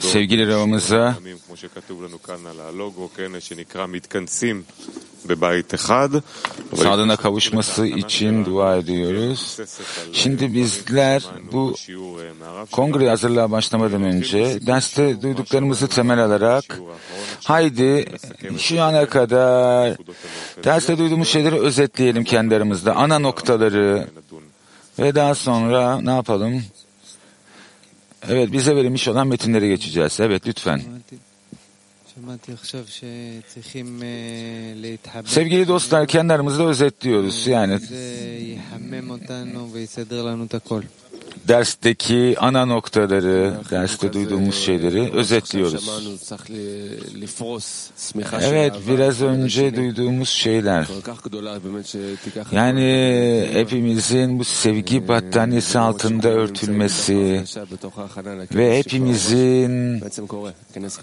Sevgili Ravamıza sağlığına kavuşması için dua ediyoruz. Şimdi bizler bu kongre hazırlığa başlamadan önce derste duyduklarımızı temel alarak haydi şu ana kadar derste duyduğumuz şeyleri özetleyelim kendi aramızda. Ana noktaları ve daha sonra ne yapalım? Evet, bize verilmiş olan metinlere geçeceğiz. Evet, lütfen. Sevgili dostlar, kendi aramızda özetliyoruz. Yani dersteki ana noktaları, derste duyduğumuz şeyleri özetliyoruz. Evet, biraz önce duyduğumuz şeyler. Yani hepimizin bu sevgi battaniyesi altında örtülmesi ve hepimizin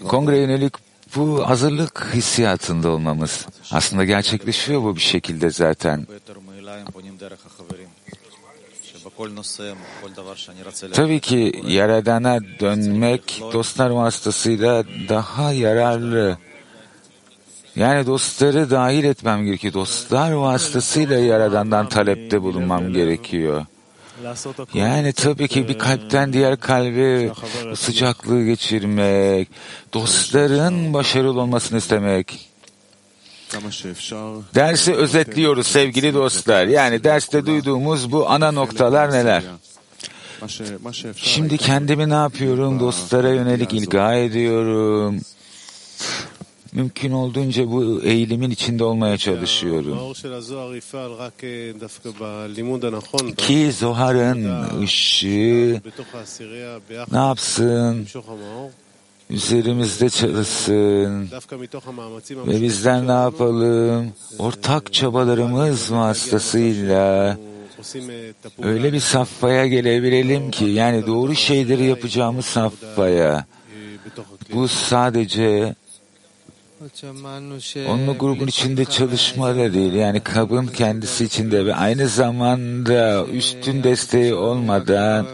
kongre yönelik bu hazırlık hissiyatında olmamız. Aslında gerçekleşiyor bu bir şekilde zaten. Tabii ki Yaradan'a dönmek dostlar vasıtasıyla daha yararlı. Yani dostları dahil etmem gerekiyor. Dostlar vasıtasıyla Yaradan'dan talepte bulunmam gerekiyor. Yani tabii ki bir kalpten diğer kalbe sıcaklığı geçirmek, dostların başarılı olmasını istemek. Dersi özetliyoruz sevgili dostlar. Yani derste duyduğumuz bu ana noktalar neler? Şimdi kendimi ne yapıyorum? Dostlara yönelik ilga ediyorum. Mümkün olduğunca bu eğilimin içinde olmaya çalışıyorum. Ki Zohar'ın ışığı ne yapsın? Üzerimizde çalışsın ve bizler ne yapalım? Ortak çabalarımız vasıtasıyla öyle bir safhaya gelebilelim ki yani doğru şeyleri yapacağımız safhaya. Bu sadece onun grubun içinde çalışma da değil. Yani kabın kendisi içinde ve aynı zamanda üstün desteği olmadan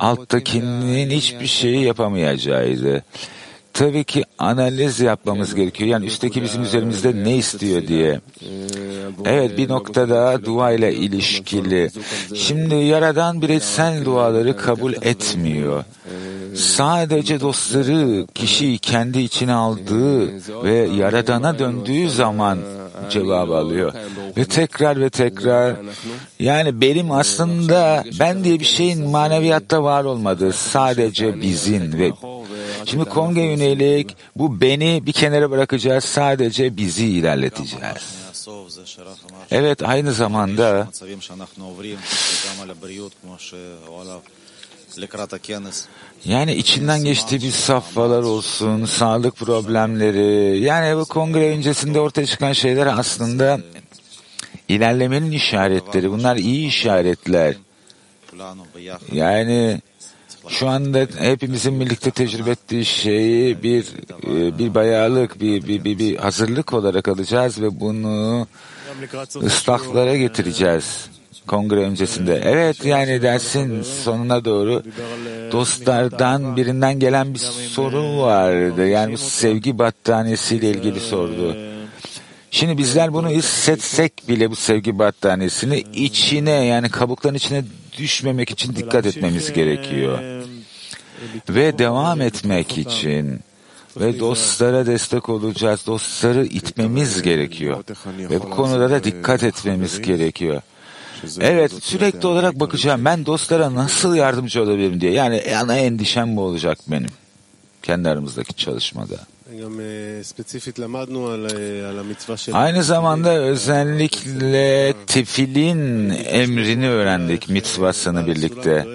alttakinin hiçbir şeyi yapamayacağıydı. Tabii ki analiz yapmamız gerekiyor. Yani üstteki bizim üzerimizde ne istiyor diye. Evet bir noktada dua ile ilişkili. Şimdi Yaradan bireysel duaları kabul etmiyor. Sadece dostları kişi kendi içine aldığı ve Yaradan'a döndüğü zaman cevabı alıyor. Ve tekrar ve tekrar yani benim aslında ben diye bir şeyin maneviyatta var olmadığı sadece bizim ve Şimdi Kongre yönelik bu beni bir kenara bırakacağız sadece bizi ilerleteceğiz. Evet aynı zamanda yani içinden geçtiği bir safhalar olsun, sağlık problemleri, yani bu kongre öncesinde ortaya çıkan şeyler aslında ilerlemenin işaretleri. Bunlar iyi işaretler. Yani şu anda hepimizin birlikte tecrübe ettiği şeyi bir bir bayağılık, bir, bir, bir, bir hazırlık olarak alacağız ve bunu ıslahlara getireceğiz kongre öncesinde. Evet yani dersin sonuna doğru dostlardan birinden gelen bir soru vardı. Yani bu sevgi battaniyesiyle ilgili sordu. Şimdi bizler bunu hissetsek bile bu sevgi battaniyesini içine yani kabukların içine düşmemek için dikkat etmemiz gerekiyor. Ve devam etmek için ve dostlara destek olacağız. Dostları itmemiz gerekiyor. Ve bu konuda da dikkat etmemiz gerekiyor. Evet sürekli olarak bakacağım ben dostlara nasıl yardımcı olabilirim diye. Yani ana endişem bu olacak benim. Kendi aramızdaki çalışmada. Aynı zamanda özellikle tefilin emrini öğrendik mitvasını birlikte.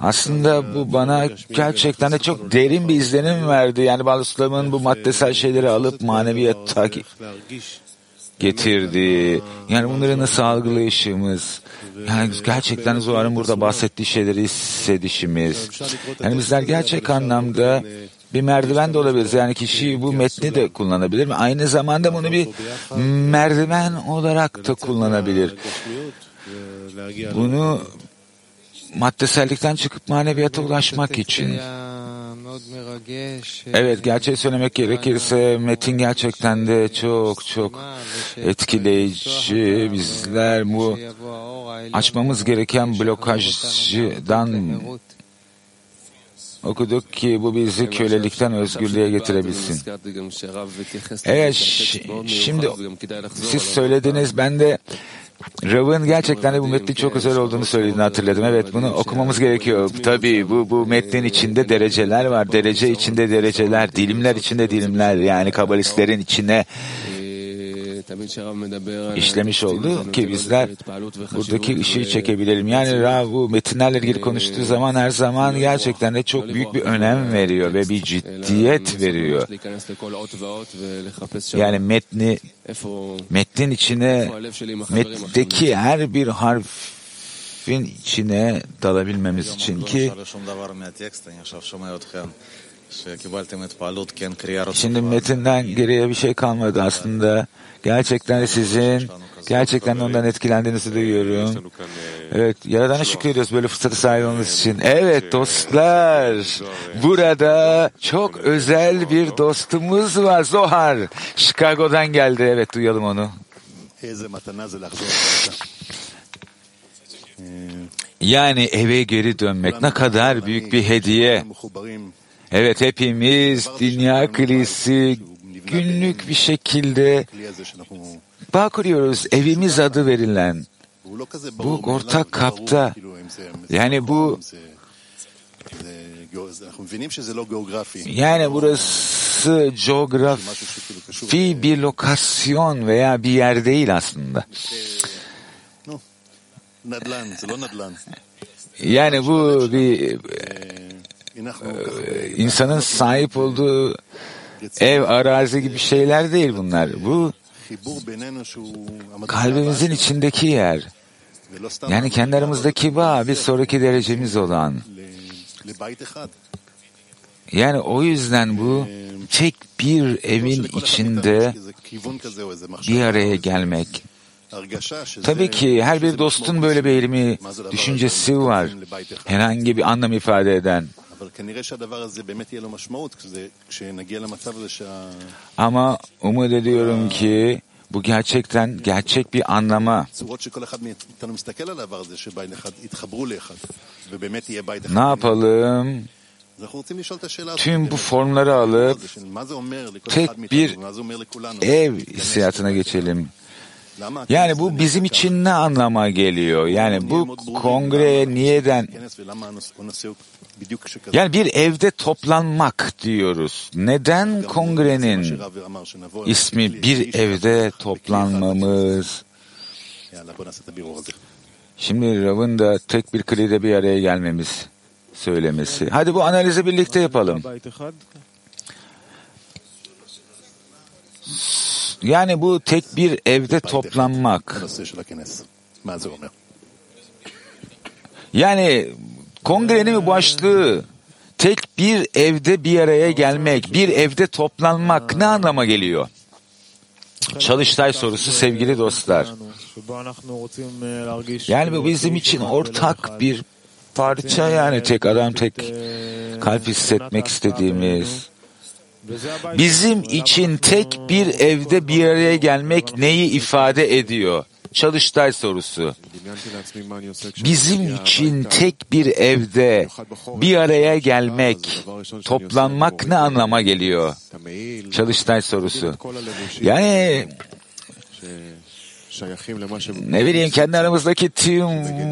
Aslında bu bana gerçekten de çok derin bir izlenim verdi. Yani Baluslam'ın bu maddesel şeyleri alıp maneviyat takip getirdi. Yani bunları nasıl algılayışımız, yani gerçekten Zohar'ın burada bahsettiği şeyleri hissedişimiz. Yani bizler gerçek anlamda bir merdiven de olabiliriz. Yani kişi bu metni de kullanabilir? Aynı zamanda bunu bir merdiven olarak da kullanabilir. Bunu maddesellikten çıkıp maneviyata ulaşmak için. Evet, gerçeği söylemek gerekirse metin gerçekten de çok çok etkileyici. Bizler bu açmamız gereken blokajdan okuduk ki bu bizi kölelikten özgürlüğe getirebilsin. Evet, şimdi siz söylediniz, ben de Rav'ın gerçekten de bu metnin çok özel olduğunu söylediğini hatırladım. Evet bunu okumamız gerekiyor. Tabii bu, bu metnin içinde dereceler var. Derece içinde dereceler, dilimler içinde dilimler. Yani kabalistlerin içine işlemiş oldu ki bizler buradaki ışığı çekebilelim. Yani Rav bu metinlerle ilgili konuştuğu zaman her zaman gerçekten de çok büyük bir önem veriyor ve bir ciddiyet veriyor. Yani metni metnin içine metndeki her bir harfin içine dalabilmemiz için ki Şimdi metinden geriye bir şey kalmadı aslında. Gerçekten sizin gerçekten ondan etkilendiğinizi duyuyorum. Evet, Yaradan'a şükür ediyoruz böyle fırsatı sahip olmanız için. Evet dostlar, burada çok özel bir dostumuz var Zohar. Chicago'dan geldi. Evet, duyalım onu. Yani eve geri dönmek ne kadar büyük bir hediye. Evet hepimiz dünya kilisi günlük bir şekilde bağ kuruyoruz. Evimiz adı verilen. Bu ortak kapta. Yani bu yani burası coğrafi bir lokasyon veya bir yer değil aslında. Yani bu bir insanın sahip olduğu ev, arazi gibi şeyler değil bunlar. Bu kalbimizin içindeki yer. Yani kendi aramızdaki bağ bir sonraki derecemiz olan. Yani o yüzden bu tek bir evin içinde bir araya gelmek. Tabii ki her bir dostun böyle bir eğilimi, düşüncesi var. Herhangi bir anlam ifade eden. Ama umut ediyorum ki bu gerçekten gerçek bir anlama. Ne yapalım? Tüm bu formları alıp tek bir ev hissiyatına geçelim. Yani bu bizim için ne anlama geliyor? Yani bu kongreye niyeden yani bir evde toplanmak diyoruz. Neden kongrenin ismi bir evde toplanmamız? Şimdi Rav'ın da tek bir klide bir araya gelmemiz söylemesi. Hadi bu analizi birlikte yapalım. Yani bu tek bir evde toplanmak. Yani kongrenin başlığı tek bir evde bir araya gelmek, bir evde toplanmak ne anlama geliyor? Çalıştay sorusu sevgili dostlar. Yani bu bizim için ortak bir parça yani tek adam tek kalp hissetmek istediğimiz. Bizim için tek bir evde bir araya gelmek neyi ifade ediyor? Çalıştay sorusu. Bizim için tek bir evde bir araya gelmek, toplanmak ne anlama geliyor? Çalıştay sorusu. Yani ne bileyim kendi aramızdaki tüm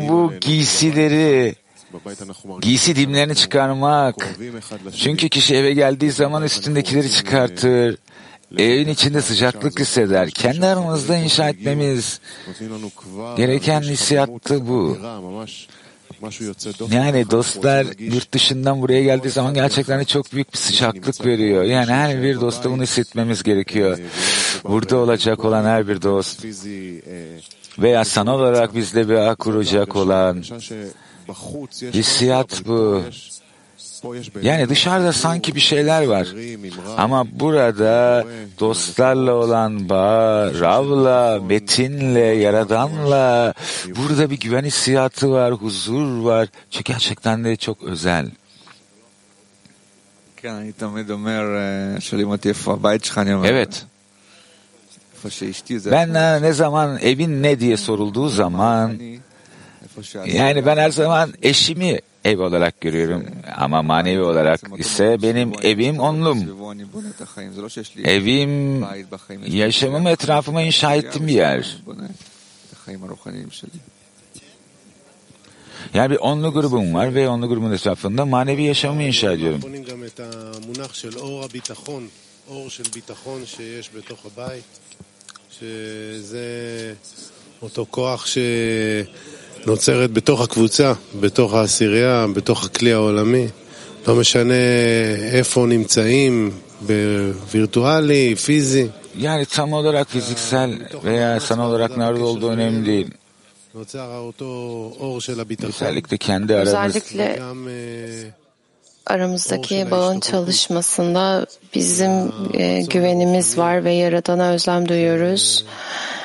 bu giysileri giysi dimlerini çıkarmak. Çünkü kişi eve geldiği zaman üstündekileri çıkartır. Evin içinde sıcaklık hisseder. Kendi aramızda inşa etmemiz gereken hissiyattı bu. Yani dostlar yurt dışından buraya geldiği zaman gerçekten de çok büyük bir sıcaklık veriyor. Yani her bir dosta bunu hissetmemiz gerekiyor. Burada olacak olan her bir dost veya sanal olarak bizle bir ağ kuracak olan hissiyat bu. Yani dışarıda sanki bir şeyler var. Ama burada dostlarla olan bağ, Rav'la, Metin'le, Yaradan'la burada bir güven hissiyatı var, huzur var. Çünkü gerçekten de çok özel. Evet. Ben ne zaman evin ne diye sorulduğu zaman yani ben her zaman eşimi ev olarak görüyorum ama manevi olarak ise benim evim onlum. Evim yaşamım etrafıma inşa ettiğim bir yer. Yani bir onlu grubum var ve onlu grubun etrafında manevi yaşamımı inşa ediyorum. אותו כוח שנוצרת בתוך הקבוצה, בתוך העשירייה, בתוך הכלי העולמי. לא משנה איפה נמצאים, בווירטואלי, פיזי. Yani tam olarak fiziksel veya sanal olarak nerede olduğu önemli değil. Özellikle kendi aramız. Özellikle aramızdaki bağın çalışmasında bizim e, güvenimiz var ve Yaradan'a özlem duyuyoruz. E,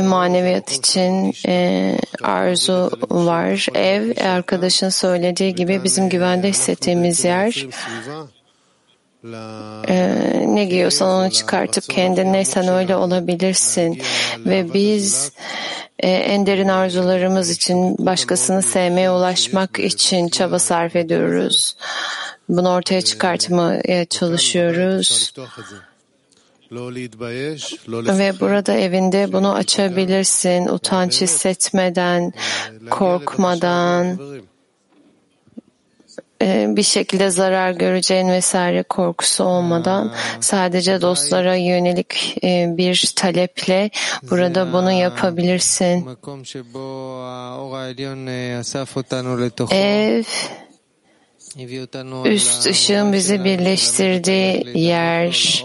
maneviyat için e, arzu var. Ev, arkadaşın söylediği gibi bizim güvende hissettiğimiz yer. Ee, ne giyiyorsan onu çıkartıp kendin neysen öyle olabilirsin. Ve biz e, en derin arzularımız için başkasını sevmeye ulaşmak için çaba sarf ediyoruz. Bunu ortaya çıkartmaya çalışıyoruz. Ve burada evinde bunu açabilirsin, utanç hissetmeden, korkmadan, bir şekilde zarar göreceğin vesaire korkusu olmadan sadece dostlara yönelik bir taleple burada bunu yapabilirsin. Ev üst ışığın bizi birleştirdiği yer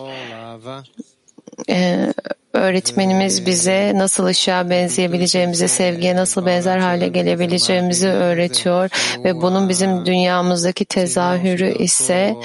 uh, öğretmenimiz bize nasıl ışığa benzeyebileceğimizi, sevgiye nasıl benzer hale gelebileceğimizi öğretiyor ve bunun bizim dünyamızdaki tezahürü ise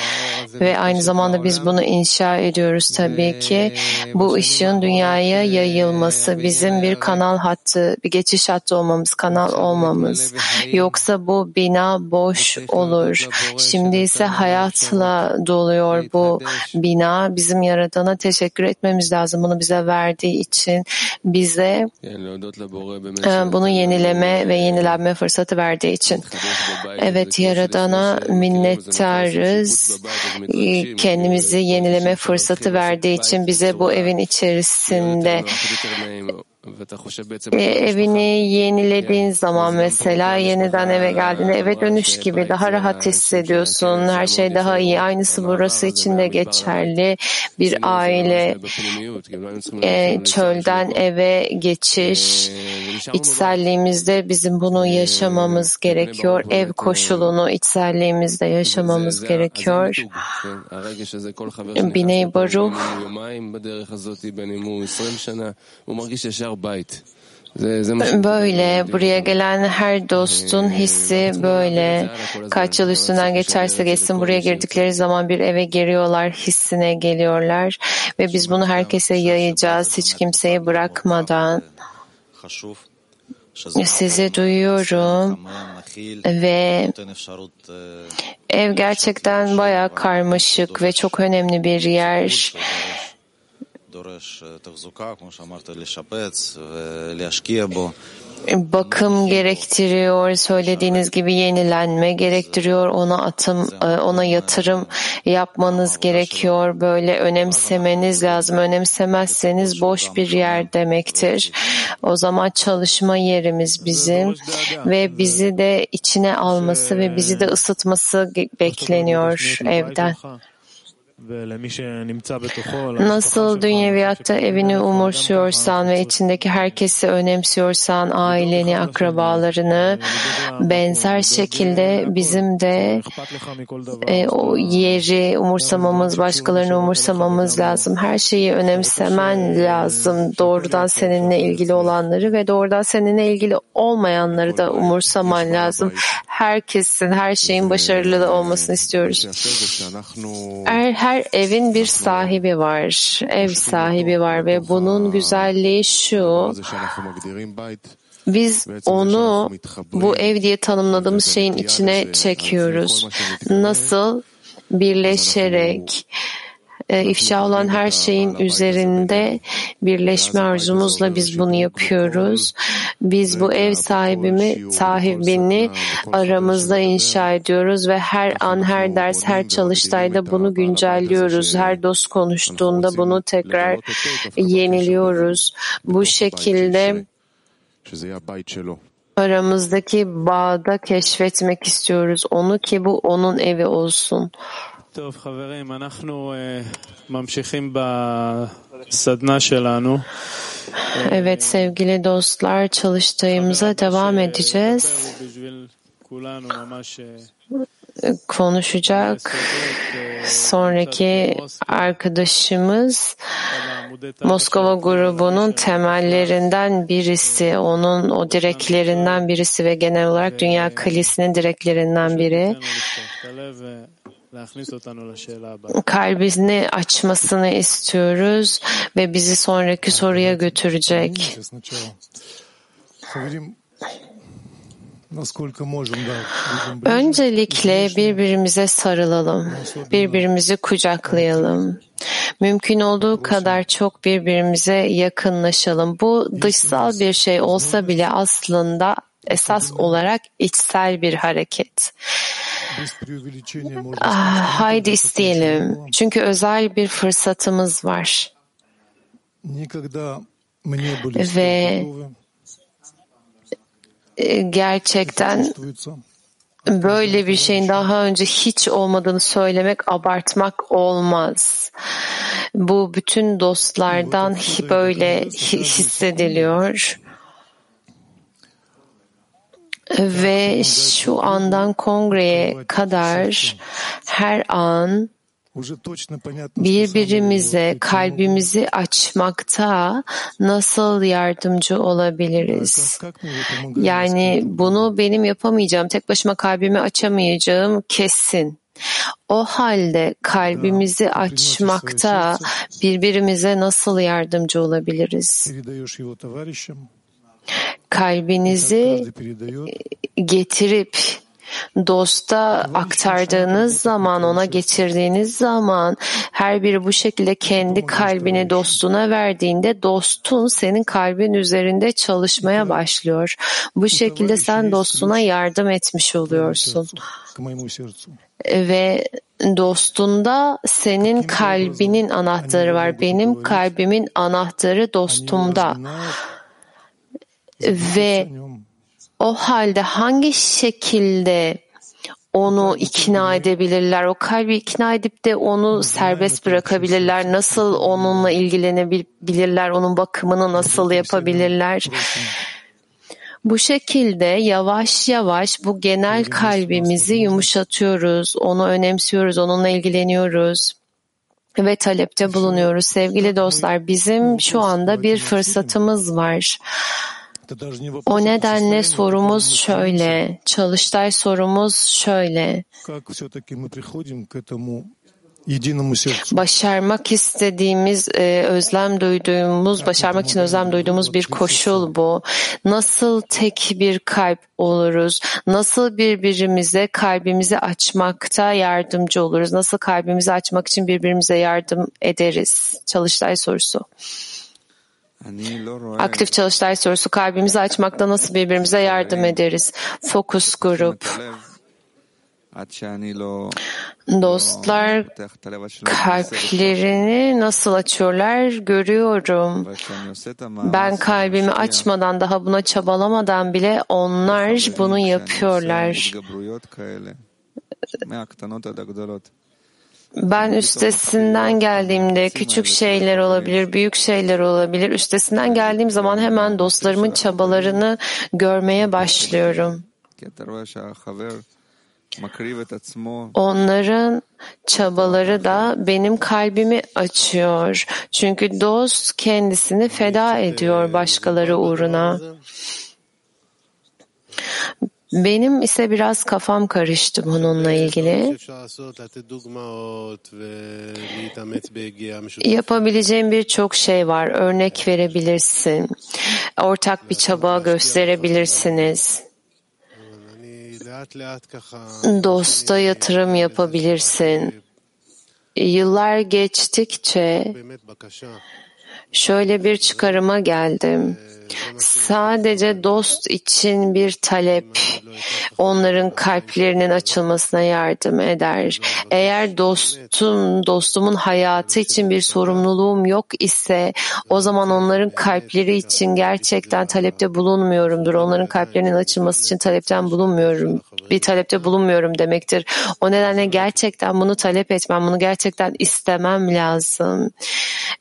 ve aynı zamanda biz bunu inşa ediyoruz tabii ki. Bu ışığın dünyaya yayılması, bizim bir kanal hattı, bir geçiş hattı olmamız, kanal olmamız. Yoksa bu bina boş olur. Şimdi ise hayatla doluyor bu bina. Bizim Yaradan'a teşekkür etmemiz lazım. Bunu bize ver verdiği için bize bunu yenileme ve yenilenme fırsatı verdiği için. Evet Yaradan'a minnettarız. Kendimizi yenileme fırsatı verdiği için bize bu evin içerisinde e, evini yenilediğin zaman mesela yeniden eve geldiğinde eve dönüş gibi daha rahat hissediyorsun. Her şey daha iyi. Aynısı burası için de geçerli. Bir aile e, çölden eve geçiş içselliğimizde bizim bunu yaşamamız gerekiyor. Ev koşulunu içselliğimizde yaşamamız gerekiyor. Biney Baruch Böyle buraya gelen her dostun hissi böyle. Kaç yıl üstünden geçerse geçsin buraya girdikleri zaman bir eve giriyorlar hissine geliyorlar ve biz bunu herkese yayacağız hiç kimseyi bırakmadan. Sizi duyuyorum ve ev gerçekten bayağı karmaşık ve çok önemli bir yer bakım gerektiriyor, söylediğiniz gibi yenilenme gerektiriyor, ona atım, ona yatırım yapmanız gerekiyor, böyle önemsemeniz lazım. Önemsemezseniz boş bir yer demektir. O zaman çalışma yerimiz bizim ve bizi de içine alması ve bizi de ısıtması bekleniyor evden. Nasıl dünyeviyatta evini umursuyorsan ve içindeki herkesi önemsiyorsan, aileni, akrabalarını, benzer şekilde bizim de e, o yeri umursamamız, başkalarını umursamamız lazım. Her şeyi önemsemen lazım. Doğrudan seninle ilgili olanları ve doğrudan seninle ilgili olmayanları da umursaman lazım. Herkesin, her şeyin başarılı olmasını istiyoruz. Her, her evin bir sahibi var, ev sahibi var ve bunun güzelliği şu, biz onu bu ev diye tanımladığımız şeyin içine çekiyoruz. Nasıl? Birleşerek, ifşa olan her şeyin üzerinde birleşme arzumuzla biz bunu yapıyoruz. Biz bu ev sahibimi, sahibini aramızda inşa ediyoruz ve her an, her ders, her çalıştayda bunu güncelliyoruz. Her dost konuştuğunda bunu tekrar yeniliyoruz. Bu şekilde aramızdaki bağda keşfetmek istiyoruz onu ki bu onun evi olsun. טוב, חברים, אנחנו ממשיכים בסדנה שלנו. Evet sevgili dostlar çalıştığımıza devam edeceğiz. Konuşacak sonraki arkadaşımız Moskova grubunun temellerinden birisi, onun o direklerinden birisi ve genel olarak Dünya Kalisi'nin direklerinden biri kalbini açmasını istiyoruz ve bizi sonraki soruya götürecek. Öncelikle birbirimize sarılalım, birbirimizi kucaklayalım. Mümkün olduğu kadar çok birbirimize yakınlaşalım. Bu dışsal bir şey olsa bile aslında esas olarak içsel bir hareket. Ah, haydi isteyelim. Çünkü özel bir fırsatımız var. Ve gerçekten böyle bir şeyin daha önce hiç olmadığını söylemek abartmak olmaz. Bu bütün dostlardan böyle hissediliyor ve şu andan kongreye kadar her an birbirimize kalbimizi açmakta nasıl yardımcı olabiliriz? Yani bunu benim yapamayacağım, tek başıma kalbimi açamayacağım kesin. O halde kalbimizi açmakta birbirimize nasıl yardımcı olabiliriz? Kalbinizi getirip dosta aktardığınız zaman, ona getirdiğiniz zaman her biri bu şekilde kendi kalbini dostuna verdiğinde dostun senin kalbin üzerinde çalışmaya başlıyor. Bu şekilde sen dostuna yardım etmiş oluyorsun. Ve dostunda senin kalbinin anahtarı var. Benim kalbimin anahtarı dostumda ve o halde hangi şekilde onu ikna edebilirler? O kalbi ikna edip de onu serbest bırakabilirler. Nasıl onunla ilgilenebilirler? Onun bakımını nasıl yapabilirler? Bu şekilde yavaş yavaş bu genel kalbimizi yumuşatıyoruz. Onu önemsiyoruz, onunla ilgileniyoruz ve talepte bulunuyoruz. Sevgili dostlar, bizim şu anda bir fırsatımız var. O nedenle sorumuz şöyle, çalıştay sorumuz şöyle. Başarmak istediğimiz, e, özlem duyduğumuz, başarmak için özlem duyduğumuz bir koşul bu. Nasıl tek bir kalp oluruz? Nasıl birbirimize kalbimizi açmakta yardımcı oluruz? Nasıl kalbimizi açmak için birbirimize yardım ederiz? Çalıştay sorusu. Aktif çalıştay sorusu kalbimizi açmakta nasıl birbirimize yardım ederiz? Fokus grup. Dostlar kalplerini nasıl açıyorlar görüyorum. Ben kalbimi açmadan daha buna çabalamadan bile onlar bunu yapıyorlar. Ben üstesinden geldiğimde küçük şeyler olabilir, büyük şeyler olabilir. Üstesinden geldiğim zaman hemen dostlarımın çabalarını görmeye başlıyorum. Onların çabaları da benim kalbimi açıyor. Çünkü dost kendisini feda ediyor başkaları uğruna. Benim ise biraz kafam karıştı bununla ilgili. Yapabileceğim birçok şey var. Örnek verebilirsin. Ortak bir çaba gösterebilirsiniz. Dosta yatırım yapabilirsin. Yıllar geçtikçe şöyle bir çıkarıma geldim. Sadece dost için bir talep onların kalplerinin açılmasına yardım eder. Eğer dostum, dostumun hayatı için bir sorumluluğum yok ise o zaman onların kalpleri için gerçekten talepte bulunmuyorumdur. Onların kalplerinin açılması için talepten bulunmuyorum. Bir talepte bulunmuyorum demektir. O nedenle gerçekten bunu talep etmem, bunu gerçekten istemem lazım.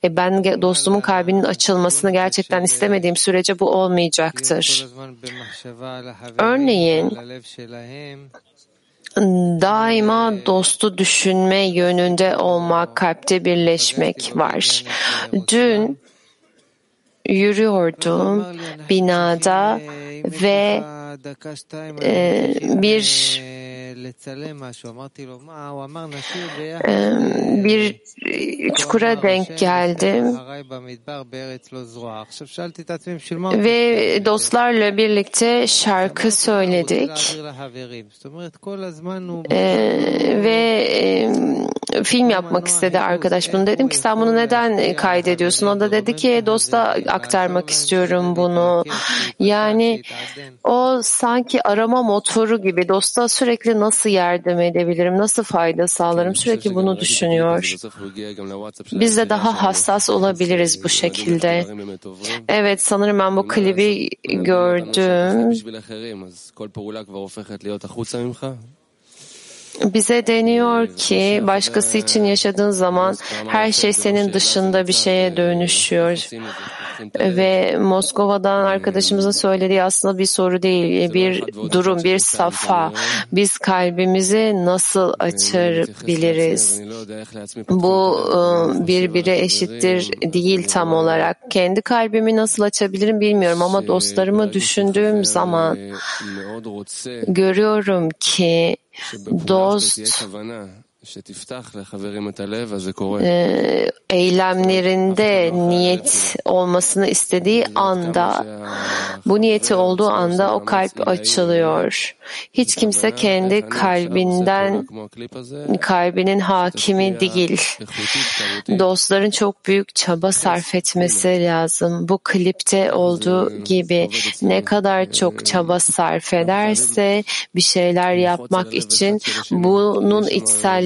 E ben dostumun kalbinin açılmasını gerçekten istemediğim sürece bu olmayacaktır. Örneğin daima dostu düşünme yönünde olmak, kalpte birleşmek var. Dün yürüyordum binada ve e, bir bir çukura denk geldim ve dostlarla birlikte şarkı söyledik ve film yapmak istedi arkadaş bunu. Dedim ki sen bunu neden kaydediyorsun? O da dedi ki dosta aktarmak istiyorum bunu. Yani o sanki arama motoru gibi dosta sürekli nasıl yardım edebilirim, nasıl fayda sağlarım sürekli bunu düşünüyor. Biz de daha hassas olabiliriz bu şekilde. Evet sanırım ben bu klibi gördüm. Bize deniyor ki başkası için yaşadığın zaman her şey senin dışında bir şeye dönüşüyor. Ve Moskova'dan arkadaşımızın söylediği aslında bir soru değil, bir durum, bir safa. Biz kalbimizi nasıl açabiliriz? Bu birbiri eşittir değil tam olarak. Kendi kalbimi nasıl açabilirim bilmiyorum ama dostlarımı düşündüğüm zaman görüyorum ki dost e, eylemlerinde niyet olmasını istediği anda bu niyeti olduğu anda o kalp açılıyor. Hiç kimse kendi kalbinden kalbinin hakimi değil. Dostların çok büyük çaba sarf etmesi lazım. Bu klipte olduğu gibi ne kadar çok çaba sarf ederse bir şeyler yapmak için bunun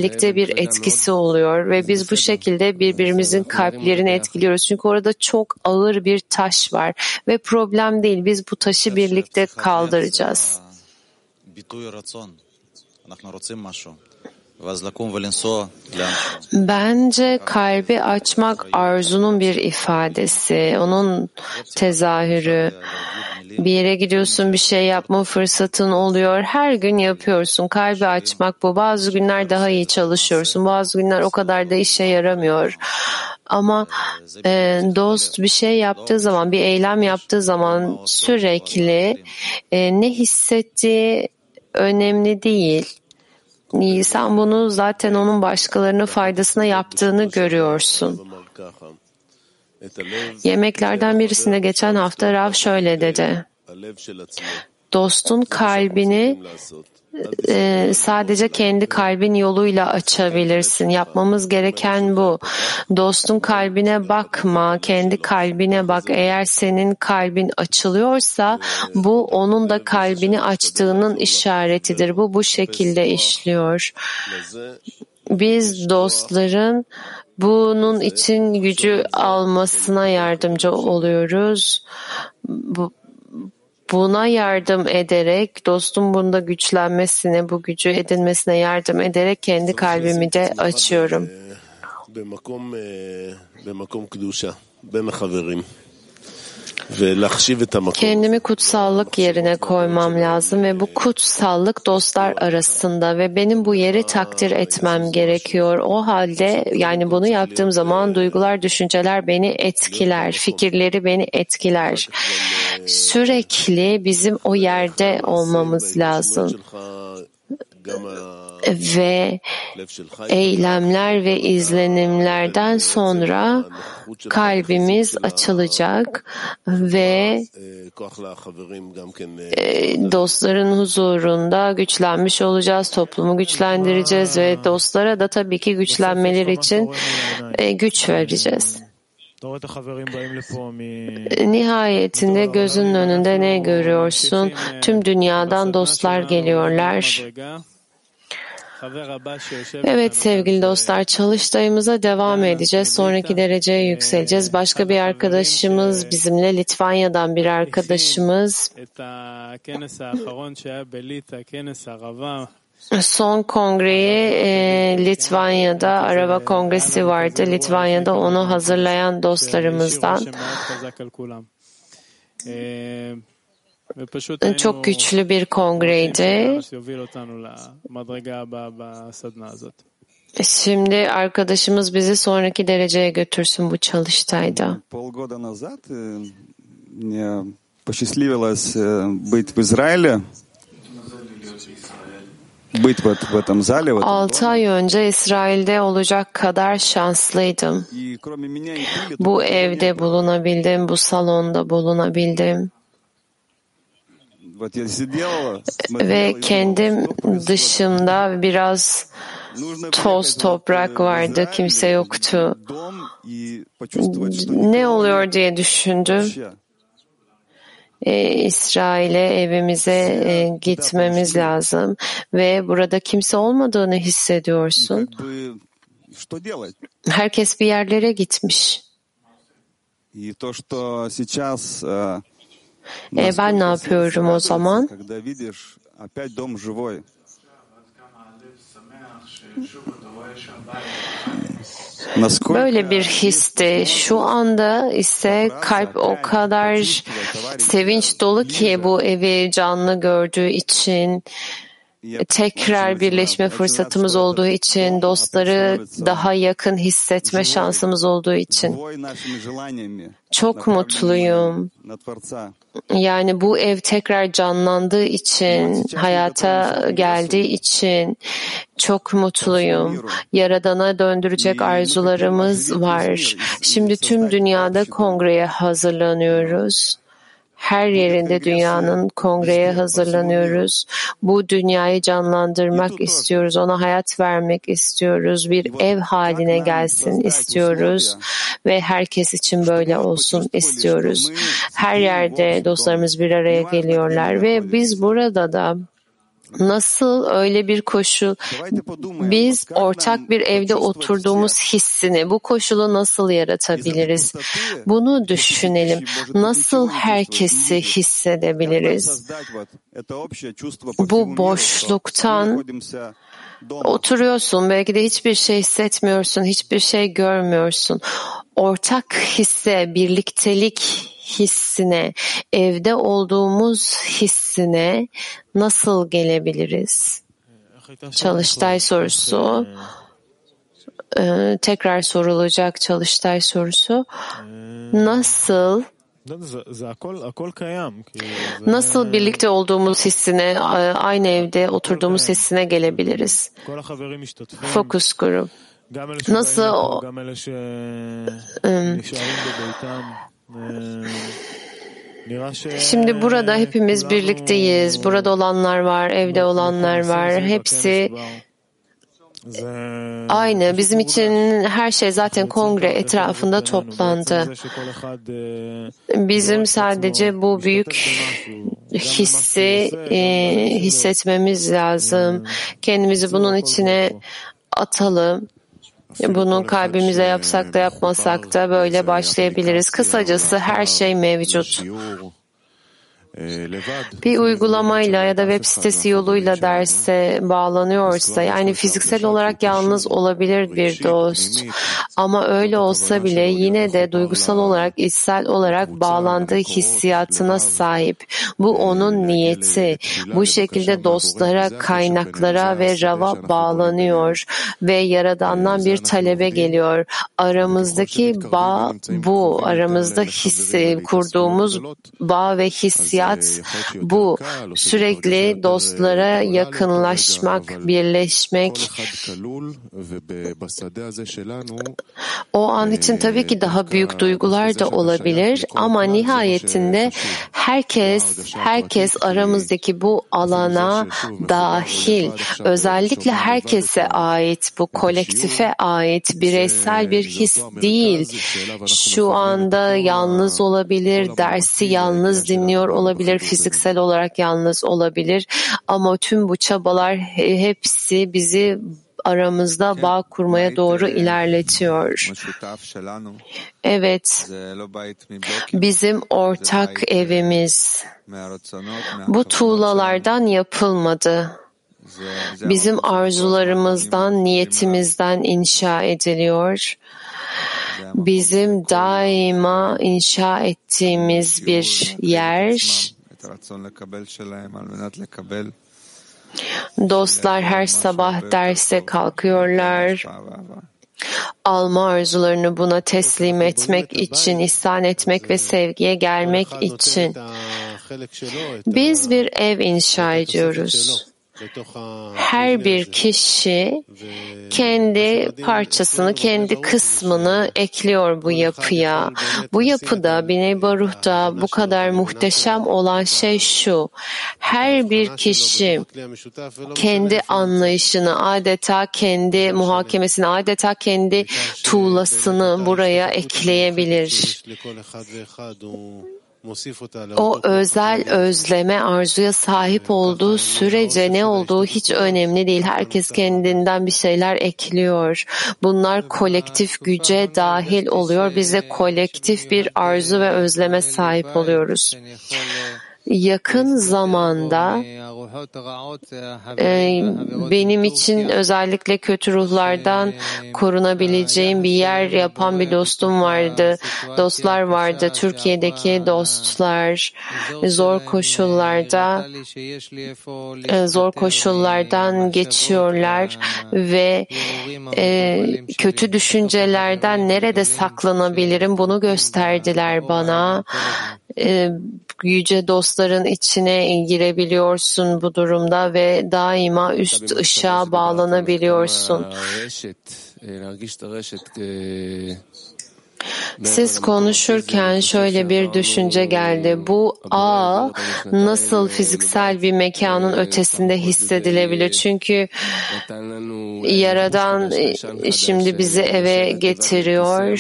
içsellikte bir etkisi oluyor ve biz bu şekilde birbirimizin kalplerini etkiliyoruz. Çünkü orada çok ağır bir taş var ve problem değil. Biz bu taşı birlikte kaldıracağız. Bence kalbi açmak arzunun bir ifadesi, onun tezahürü. Bir yere gidiyorsun bir şey yapma fırsatın oluyor. Her gün yapıyorsun. Kalbi açmak bu. Bazı günler daha iyi çalışıyorsun. Bazı günler o kadar da işe yaramıyor. Ama e, dost bir şey yaptığı zaman, bir eylem yaptığı zaman sürekli e, ne hissettiği önemli değil. Sen bunu zaten onun başkalarının faydasına yaptığını görüyorsun. Yemeklerden birisinde geçen hafta Rav şöyle dedi. Dostun kalbini e, sadece kendi kalbin yoluyla açabilirsin. Yapmamız gereken bu. Dostun kalbine bakma, kendi kalbine bak. Eğer senin kalbin açılıyorsa bu onun da kalbini açtığının işaretidir. Bu bu şekilde işliyor. Biz dostların bunun için gücü almasına yardımcı oluyoruz. Bu, buna yardım ederek, dostum bunda güçlenmesine, bu gücü edinmesine yardım ederek kendi kalbimi de açıyorum. Kendimi kutsallık yerine koymam lazım ve bu kutsallık dostlar arasında ve benim bu yeri takdir etmem gerekiyor. O halde yani bunu yaptığım zaman duygular, düşünceler beni etkiler, fikirleri beni etkiler. Sürekli bizim o yerde olmamız lazım ve eylemler ve izlenimlerden sonra kalbimiz açılacak ve dostların huzurunda güçlenmiş olacağız, toplumu güçlendireceğiz ve dostlara da tabii ki güçlenmeleri için güç vereceğiz. Nihayetinde gözünün önünde ne görüyorsun? Tüm dünyadan dostlar geliyorlar. Evet sevgili dostlar çalıştayımıza devam edeceğiz. Sonraki dereceye yükseleceğiz. Başka bir arkadaşımız bizimle Litvanya'dan bir arkadaşımız Son kongreyi e, Litvanya'da araba kongresi vardı. Litvanya'da onu hazırlayan dostlarımızdan. E, çok güçlü bir kongreydi. Şimdi arkadaşımız bizi sonraki dereceye götürsün bu çalıştayda. Э, посчастливилось э, быть в Израиле, быть вот в этом зале. В этом ay önce İsrail'de olacak kadar şanslıydım. Bu evde bulunabildim, bu salonda bulunabildim Ve и думал, kendim что происходит? dışımda biraz Нужно toz приехать toprak вот, э, в vardı, Израиль, kimse yoktu. дом и почувствовать, что Ne никого oluyor нет diye düşündüm. вообще. e, İsrail'e evimize e, gitmemiz lazım ve burada kimse olmadığını hissediyorsun. Как бы, что делать? Herkes bir yerlere gitmiş. И то, что сейчас э, e, ben ne yapıyorum o zaman? Böyle bir histe. Şu anda ise kalp o kadar sevinç dolu ki bu evi canlı gördüğü için tekrar birleşme fırsatımız olduğu için, dostları daha yakın hissetme şansımız olduğu için. Çok mutluyum. Yani bu ev tekrar canlandığı için, hayata geldiği için çok mutluyum. Yaradana döndürecek arzularımız var. Şimdi tüm dünyada kongreye hazırlanıyoruz. Her yerinde dünyanın kongreye hazırlanıyoruz. Bu dünyayı canlandırmak istiyoruz. Ona hayat vermek istiyoruz. Bir ev haline gelsin istiyoruz. Ve herkes için böyle olsun istiyoruz. Her yerde dostlarımız bir araya geliyorlar ve biz burada da Nasıl öyle bir koşul biz ortak bir evde oturduğumuz hissini bu koşulu nasıl yaratabiliriz? Bunu düşünelim. Nasıl herkesi hissedebiliriz? Bu boşluktan oturuyorsun belki de hiçbir şey hissetmiyorsun, hiçbir şey görmüyorsun. Ortak hisse, birliktelik hissine, evde olduğumuz hissine nasıl gelebiliriz? Çalıştay sorusu ee, tekrar sorulacak çalıştay sorusu nasıl Nasıl birlikte olduğumuz hissine, aynı evde oturduğumuz hissine gelebiliriz? Fokus grup. Nasıl ıı, Şimdi burada hepimiz birlikteyiz. Burada olanlar var, evde olanlar var. Hepsi Aynı. Bizim için her şey zaten kongre etrafında toplandı. Bizim sadece bu büyük hissi e, hissetmemiz lazım. Kendimizi bunun içine atalım bunu kalbimize yapsak da yapmasak da böyle başlayabiliriz. Kısacası her şey mevcut bir uygulamayla ya da web sitesi yoluyla derse bağlanıyorsa yani fiziksel olarak yalnız olabilir bir dost ama öyle olsa bile yine de duygusal olarak içsel olarak bağlandığı hissiyatına sahip. Bu onun niyeti. Bu şekilde dostlara, kaynaklara ve rava bağlanıyor ve yaradandan bir talebe geliyor. Aramızdaki bağ bu. Aramızda hissi, kurduğumuz bağ ve hissiyat bu. Sürekli dostlara yakınlaşmak, birleşmek. O an için tabii ki daha büyük duygular da olabilir ama nihayetinde herkes herkes aramızdaki bu alana dahil. Özellikle herkese ait bu kolektife ait bireysel bir his değil. Şu anda yalnız olabilir, dersi yalnız dinliyor olabilir, fiziksel olarak yalnız olabilir. Ama tüm bu çabalar hepsi bizi aramızda bağ kurmaya doğru ilerletiyor. Evet, bizim ortak evimiz. bu tuğlalardan yapılmadı. Bizim arzularımızdan, niyetimizden inşa ediliyor. Bizim daima inşa ettiğimiz bir yer. Dostlar her sabah derse kalkıyorlar. Alma arzularını buna teslim etmek için, ihsan etmek ve sevgiye gelmek için. Biz bir ev inşa ediyoruz. Her bir kişi kendi parçasını, kendi kısmını ekliyor bu yapıya. Bu yapıda, Biney Baruh'ta bu kadar muhteşem olan şey şu. Her bir kişi kendi anlayışını, adeta kendi muhakemesini, adeta kendi tuğlasını buraya ekleyebilir. O özel özleme arzuya sahip olduğu sürece ne olduğu hiç önemli değil. Herkes kendinden bir şeyler ekliyor. Bunlar kolektif güce dahil oluyor. Biz de kolektif bir arzu ve özleme sahip oluyoruz yakın zamanda e, benim için özellikle kötü ruhlardan korunabileceğim bir yer yapan bir dostum vardı. Dostlar vardı. Türkiye'deki dostlar zor koşullarda e, zor koşullardan geçiyorlar ve e, kötü düşüncelerden nerede saklanabilirim bunu gösterdiler bana. E, yüce dostların içine girebiliyorsun bu durumda ve daima üst ışığa bağlanabiliyorsun. Siz konuşurken şöyle bir düşünce geldi. Bu ağ nasıl fiziksel bir mekanın ötesinde hissedilebilir? Çünkü Yaradan şimdi bizi eve getiriyor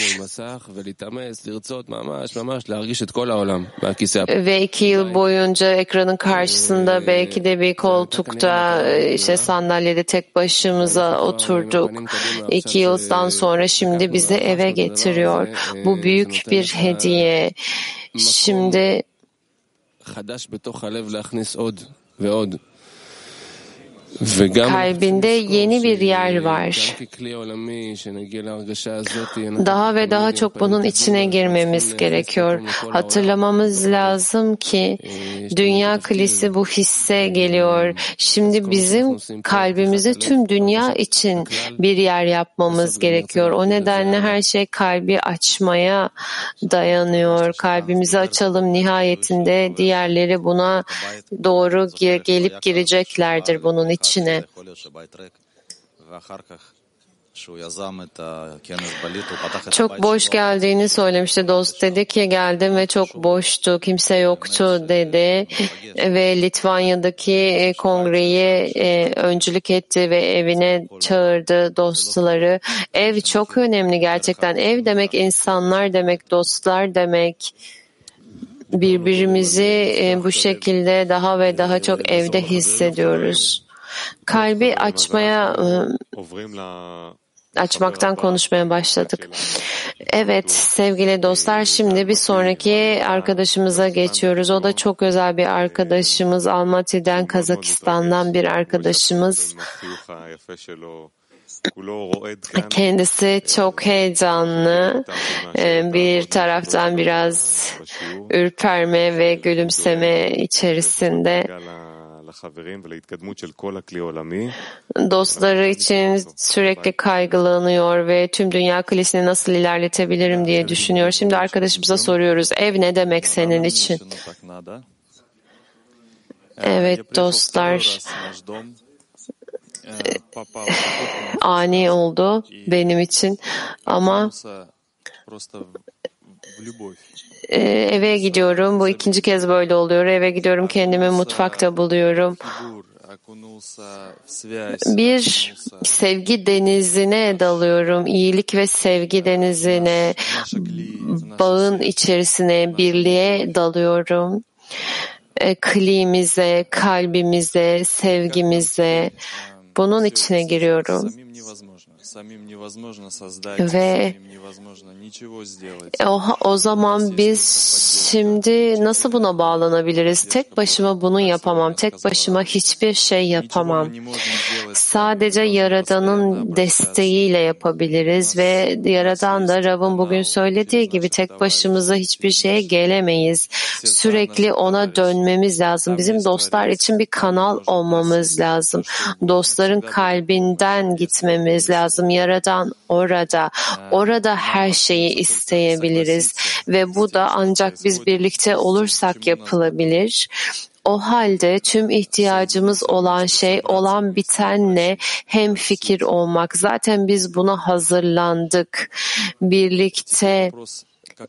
ve iki yıl boyunca ekranın karşısında belki de bir koltukta işte sandalyede tek başımıza oturduk. İki yıldan sonra şimdi bizi eve getiriyor. Bu büyük bir hediye. Şimdi kalbinde yeni bir yer var. Daha ve daha çok bunun içine girmemiz gerekiyor. Hatırlamamız lazım ki dünya kilisi bu hisse geliyor. Şimdi bizim kalbimize tüm dünya için bir yer yapmamız gerekiyor. O nedenle her şey kalbi açmaya dayanıyor. Kalbimizi açalım nihayetinde diğerleri buna doğru gelip gireceklerdir bunun için içine. Çok boş geldiğini söylemişti dost. Dedi ki geldim ve çok boştu, kimse yoktu dedi. Ve Litvanya'daki kongreyi öncülük etti ve evine çağırdı dostları. Ev çok önemli gerçekten. Ev demek insanlar demek, dostlar demek. Birbirimizi bu şekilde daha ve daha çok evde hissediyoruz kalbi açmaya açmaktan konuşmaya başladık. Evet sevgili dostlar şimdi bir sonraki arkadaşımıza geçiyoruz. O da çok özel bir arkadaşımız. Almaty'den Kazakistan'dan bir arkadaşımız. Kendisi çok heyecanlı. Ee, bir taraftan biraz ürperme ve gülümseme içerisinde. Dostları için sürekli kaygılanıyor ve tüm dünya kilisini nasıl ilerletebilirim diye düşünüyor. Şimdi arkadaşımıza soruyoruz. Ev ne demek senin için? Evet dostlar. ani oldu benim için. Ama eve gidiyorum. Bu ikinci kez böyle oluyor. Eve gidiyorum kendimi mutfakta buluyorum. Bir sevgi denizine dalıyorum. İyilik ve sevgi denizine, bağın içerisine, birliğe dalıyorum. E, klimize, kalbimize, sevgimize, bunun içine giriyorum. Ve o, o zaman biz şimdi nasıl buna bağlanabiliriz? Tek başıma bunu yapamam. Tek başıma hiçbir şey yapamam. Sadece Yaradan'ın desteğiyle yapabiliriz ve Yaradan da Rav'ın bugün söylediği gibi tek başımıza hiçbir şeye gelemeyiz. Sürekli ona dönmemiz lazım. Bizim dostlar için bir kanal olmamız lazım. Dostların kalbinden gitmemiz lazım. Yaradan orada. Orada her şeyi isteyebiliriz ve bu da ancak biz birlikte olursak yapılabilir. O halde tüm ihtiyacımız olan şey olan bitenle hem fikir olmak. Zaten biz buna hazırlandık. Birlikte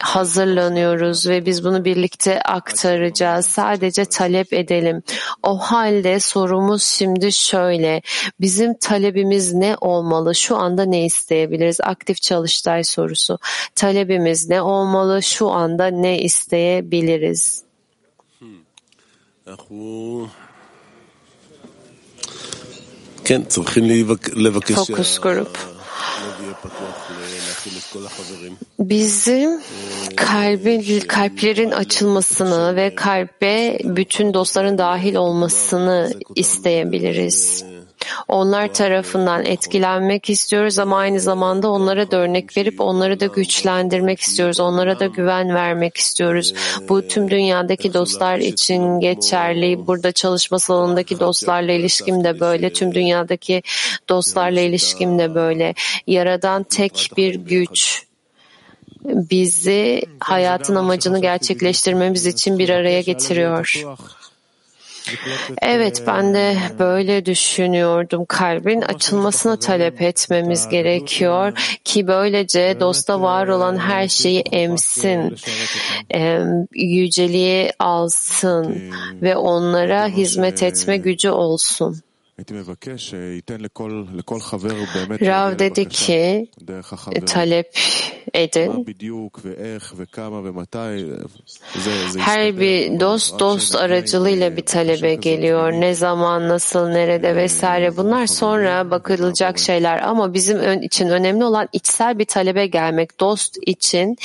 hazırlanıyoruz ve biz bunu birlikte aktaracağız. Sadece talep edelim. O halde sorumuz şimdi şöyle. Bizim talebimiz ne olmalı? Şu anda ne isteyebiliriz? Aktif çalıştay sorusu. Talebimiz ne olmalı? Şu anda ne isteyebiliriz? Fokus grup. Bizim kalbin, kalplerin açılmasını ve kalbe bütün dostların dahil olmasını isteyebiliriz. Onlar tarafından etkilenmek istiyoruz ama aynı zamanda onlara da örnek verip onları da güçlendirmek istiyoruz. Onlara da güven vermek istiyoruz. Bu tüm dünyadaki dostlar için geçerli. Burada çalışma salonundaki dostlarla ilişkim de böyle. Tüm dünyadaki dostlarla ilişkim de böyle. Yaradan tek bir güç bizi hayatın amacını gerçekleştirmemiz için bir araya getiriyor. Evet ben de böyle düşünüyordum. Kalbin açılmasını talep etmemiz gerekiyor ki böylece dosta var olan her şeyi emsin, yüceliği alsın ve onlara hizmet etme gücü olsun. Rav dedi ki talep edin. Her bir dost dost aracılığıyla bir talebe geliyor. Ne zaman, nasıl, nerede vesaire. bunlar sonra bakılacak şeyler. Ama bizim için önemli olan içsel bir talebe gelmek. Dost için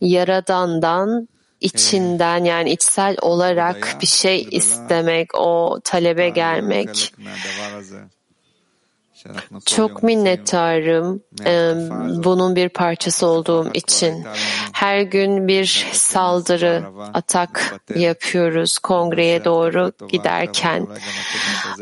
Yaradan'dan içinden yani içsel olarak bir şey istemek, o talebe gelmek. Çok minnettarım bunun bir parçası olduğum için. Her gün bir saldırı, atak yapıyoruz kongreye doğru giderken.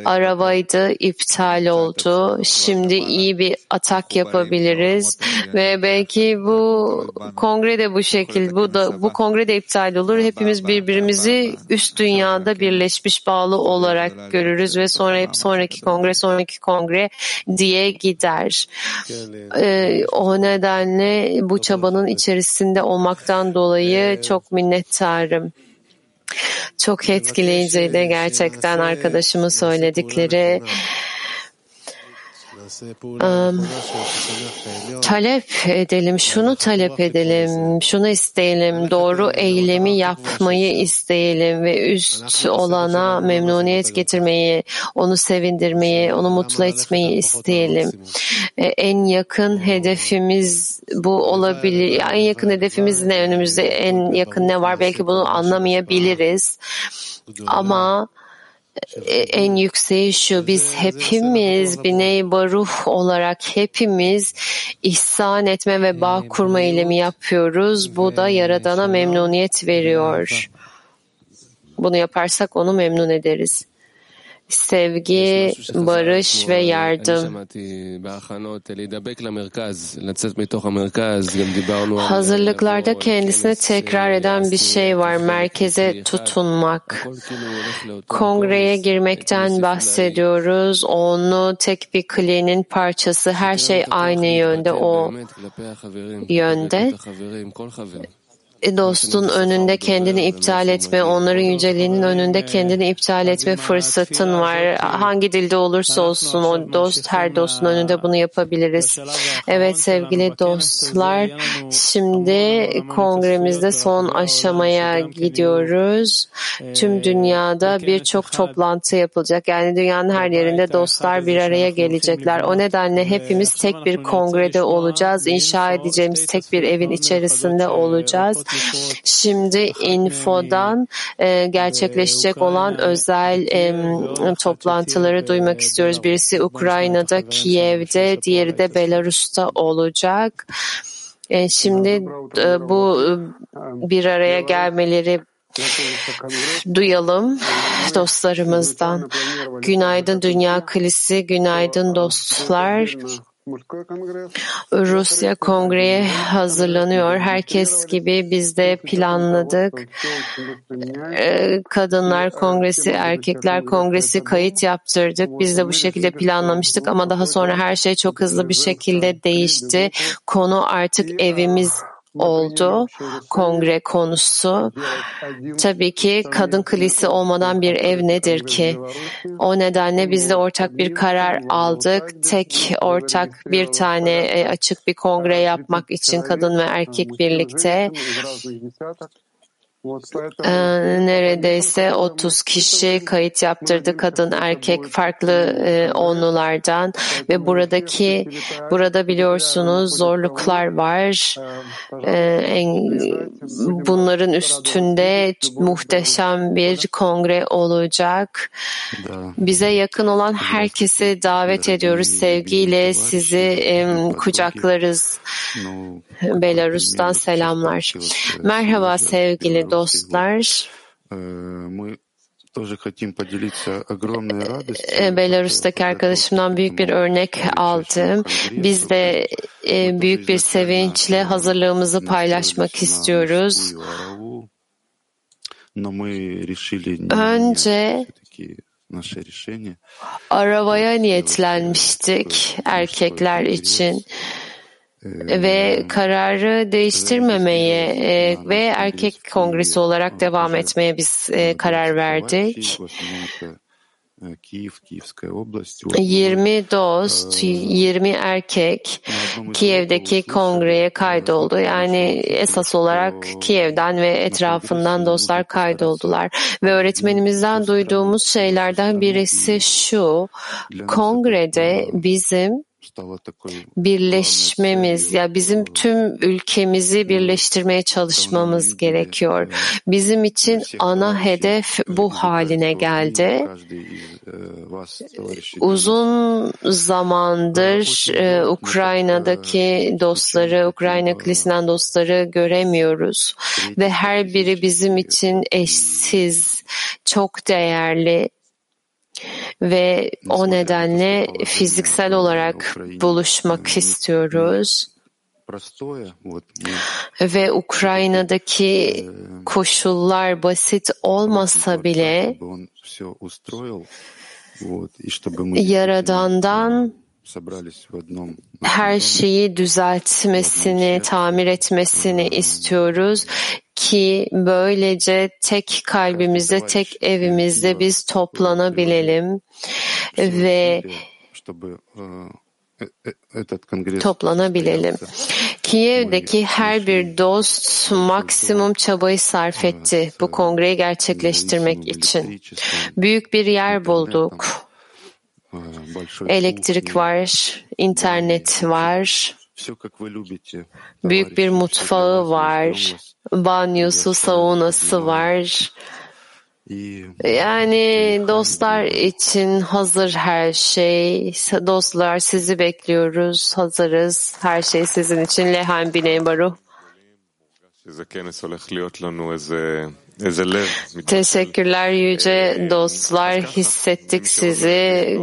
Arabaydı, iptal oldu. Şimdi iyi bir atak yapabiliriz ve belki bu kongre de bu şekilde, bu da bu kongre de iptal olur. Hepimiz birbirimizi üst dünyada birleşmiş bağlı olarak görürüz ve sonra hep sonraki kongre, sonraki kongre diye gider. Ee, o nedenle bu çabanın içerisinde olmaktan dolayı çok minnettarım. Çok etkileyiciydi gerçekten arkadaşımın söyledikleri. Talep edelim, şunu talep edelim, şunu isteyelim, doğru eylemi yapmayı isteyelim ve üst olana memnuniyet getirmeyi, onu sevindirmeyi, onu mutlu etmeyi isteyelim. E, en yakın hedefimiz bu olabilir. En yakın hedefimiz ne önümüzde? En yakın ne var? Belki bunu anlamayabiliriz. Ama en yükseği şu biz hepimiz Biney Baruh olarak hepimiz ihsan etme ve bağ kurma eylemi yapıyoruz. Bu da Yaradan'a memnuniyet veriyor. Bunu yaparsak onu memnun ederiz. Sevgi, barış ve yardım. Hazırlıklarda kendisine tekrar eden bir şey var. Merkeze tutunmak. Kongreye girmekten bahsediyoruz. Onu tek bir kliğinin parçası. Her şey aynı yönde. O yönde dostun önünde kendini iptal etme, onların yüceliğinin önünde kendini iptal etme fırsatın var. Hangi dilde olursa olsun o dost, her dostun önünde bunu yapabiliriz. Evet sevgili dostlar, şimdi kongremizde son aşamaya gidiyoruz. Tüm dünyada birçok toplantı yapılacak. Yani dünyanın her yerinde dostlar bir araya gelecekler. O nedenle hepimiz tek bir kongrede olacağız. İnşa edeceğimiz tek bir evin içerisinde olacağız. Şimdi infodan e, gerçekleşecek olan özel e, toplantıları duymak istiyoruz. Birisi Ukrayna'da, Kiev'de, diğeri de Belarus'ta olacak. E, şimdi e, bu e, bir araya gelmeleri duyalım dostlarımızdan. Günaydın Dünya Kilisi, günaydın dostlar. Rusya kongreye hazırlanıyor. Herkes gibi biz de planladık. Kadınlar kongresi, erkekler kongresi kayıt yaptırdık. Biz de bu şekilde planlamıştık ama daha sonra her şey çok hızlı bir şekilde değişti. Konu artık evimiz oldu kongre konusu. Tabii ki kadın kilisi olmadan bir ev nedir ki? O nedenle biz de ortak bir karar aldık. Tek ortak bir tane açık bir kongre yapmak için kadın ve erkek birlikte neredeyse 30 kişi kayıt yaptırdı. Kadın erkek farklı onlulardan. Ve buradaki burada biliyorsunuz zorluklar var. Bunların üstünde muhteşem bir kongre olacak. Bize yakın olan herkesi davet ediyoruz. Sevgiyle sizi kucaklarız. Belarus'tan selamlar. Merhaba sevgili dostlar. Belarus'taki arkadaşımdan büyük bir örnek aldım. Biz de büyük bir sevinçle hazırlığımızı paylaşmak istiyoruz. Önce arabaya niyetlenmiştik erkekler için ve kararı değiştirmemeye ve erkek kongresi olarak devam etmeye biz karar verdik. 20 dost, 20 erkek Kiev'deki kongreye kaydoldu. Yani esas olarak Kiev'den ve etrafından dostlar kaydoldular. Ve öğretmenimizden duyduğumuz şeylerden birisi şu, kongrede bizim birleşmemiz ya bizim tüm ülkemizi birleştirmeye çalışmamız gerekiyor. Bizim için ana hedef bu haline geldi. Uzun zamandır Ukrayna'daki dostları, Ukrayna Kilisesi'nden dostları göremiyoruz ve her biri bizim için eşsiz, çok değerli ve o nedenle fiziksel olarak buluşmak istiyoruz. Ve Ukrayna'daki koşullar basit olmasa bile Yaradan'dan her şeyi düzeltmesini, tamir etmesini istiyoruz ki böylece tek kalbimizde, tek evimizde biz toplanabilelim ve toplanabilelim. Kiev'deki her bir dost maksimum çabayı sarf etti bu kongreyi gerçekleştirmek için. Büyük bir yer bulduk. Elektrik var, internet var, büyük bir mutfağı var, banyosu, saunası var. Yani dostlar için hazır her şey. Dostlar sizi bekliyoruz. Hazırız. Her şey sizin için. Lehan Biney Baruch. Teşekkürler yüce dostlar. Hissettik sizi.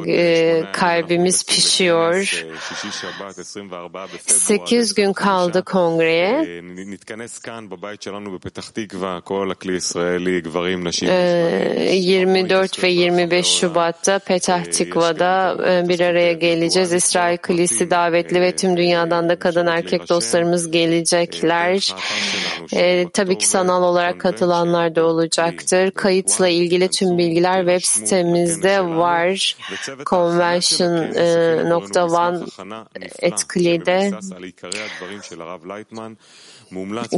Kalbimiz pişiyor. Sekiz gün kaldı kongreye. 24 ve 25 Şubat'ta Petah Tikva'da bir araya geleceğiz. İsrail Kilisi davetli ve tüm dünyadan da kadın erkek dostlarımız gelecekler. Ee, tabii ki sanal olarak katılanlar da olacaktır. Kayıtla ilgili tüm bilgiler web sitemizde var. Convention.one etkilide.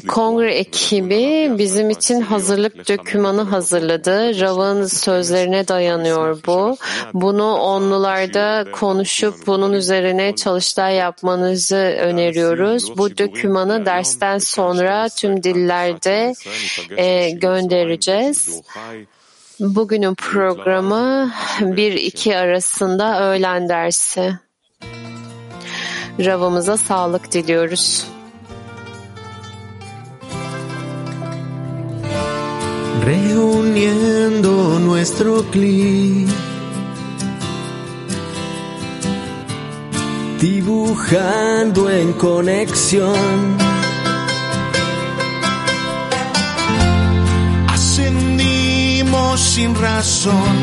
Kongre ekibi bizim için hazırlık dokümanı hazırladı. Rav'ın sözlerine dayanıyor bu. Bunu onlularda konuşup bunun üzerine çalıştay yapmanızı öneriyoruz. Bu dokümanı dersten sonra tüm dillerde e, göndereceğiz. Bugünün programı 1-2 arasında öğlen dersi. Rav'ımıza sağlık diliyoruz. Reuniendo nuestro clic, dibujando en conexión. Ascendimos sin razón,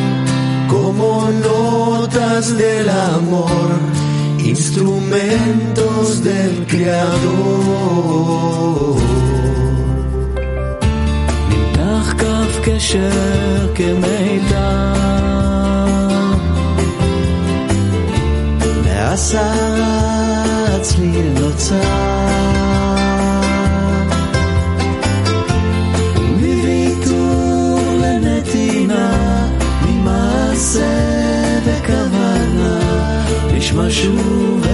como notas del amor, instrumentos del Creador. קשר כמיתר נעשה צליל נוצר. מוויתור לנתינה ממעשה וכוונה. נשמע שוב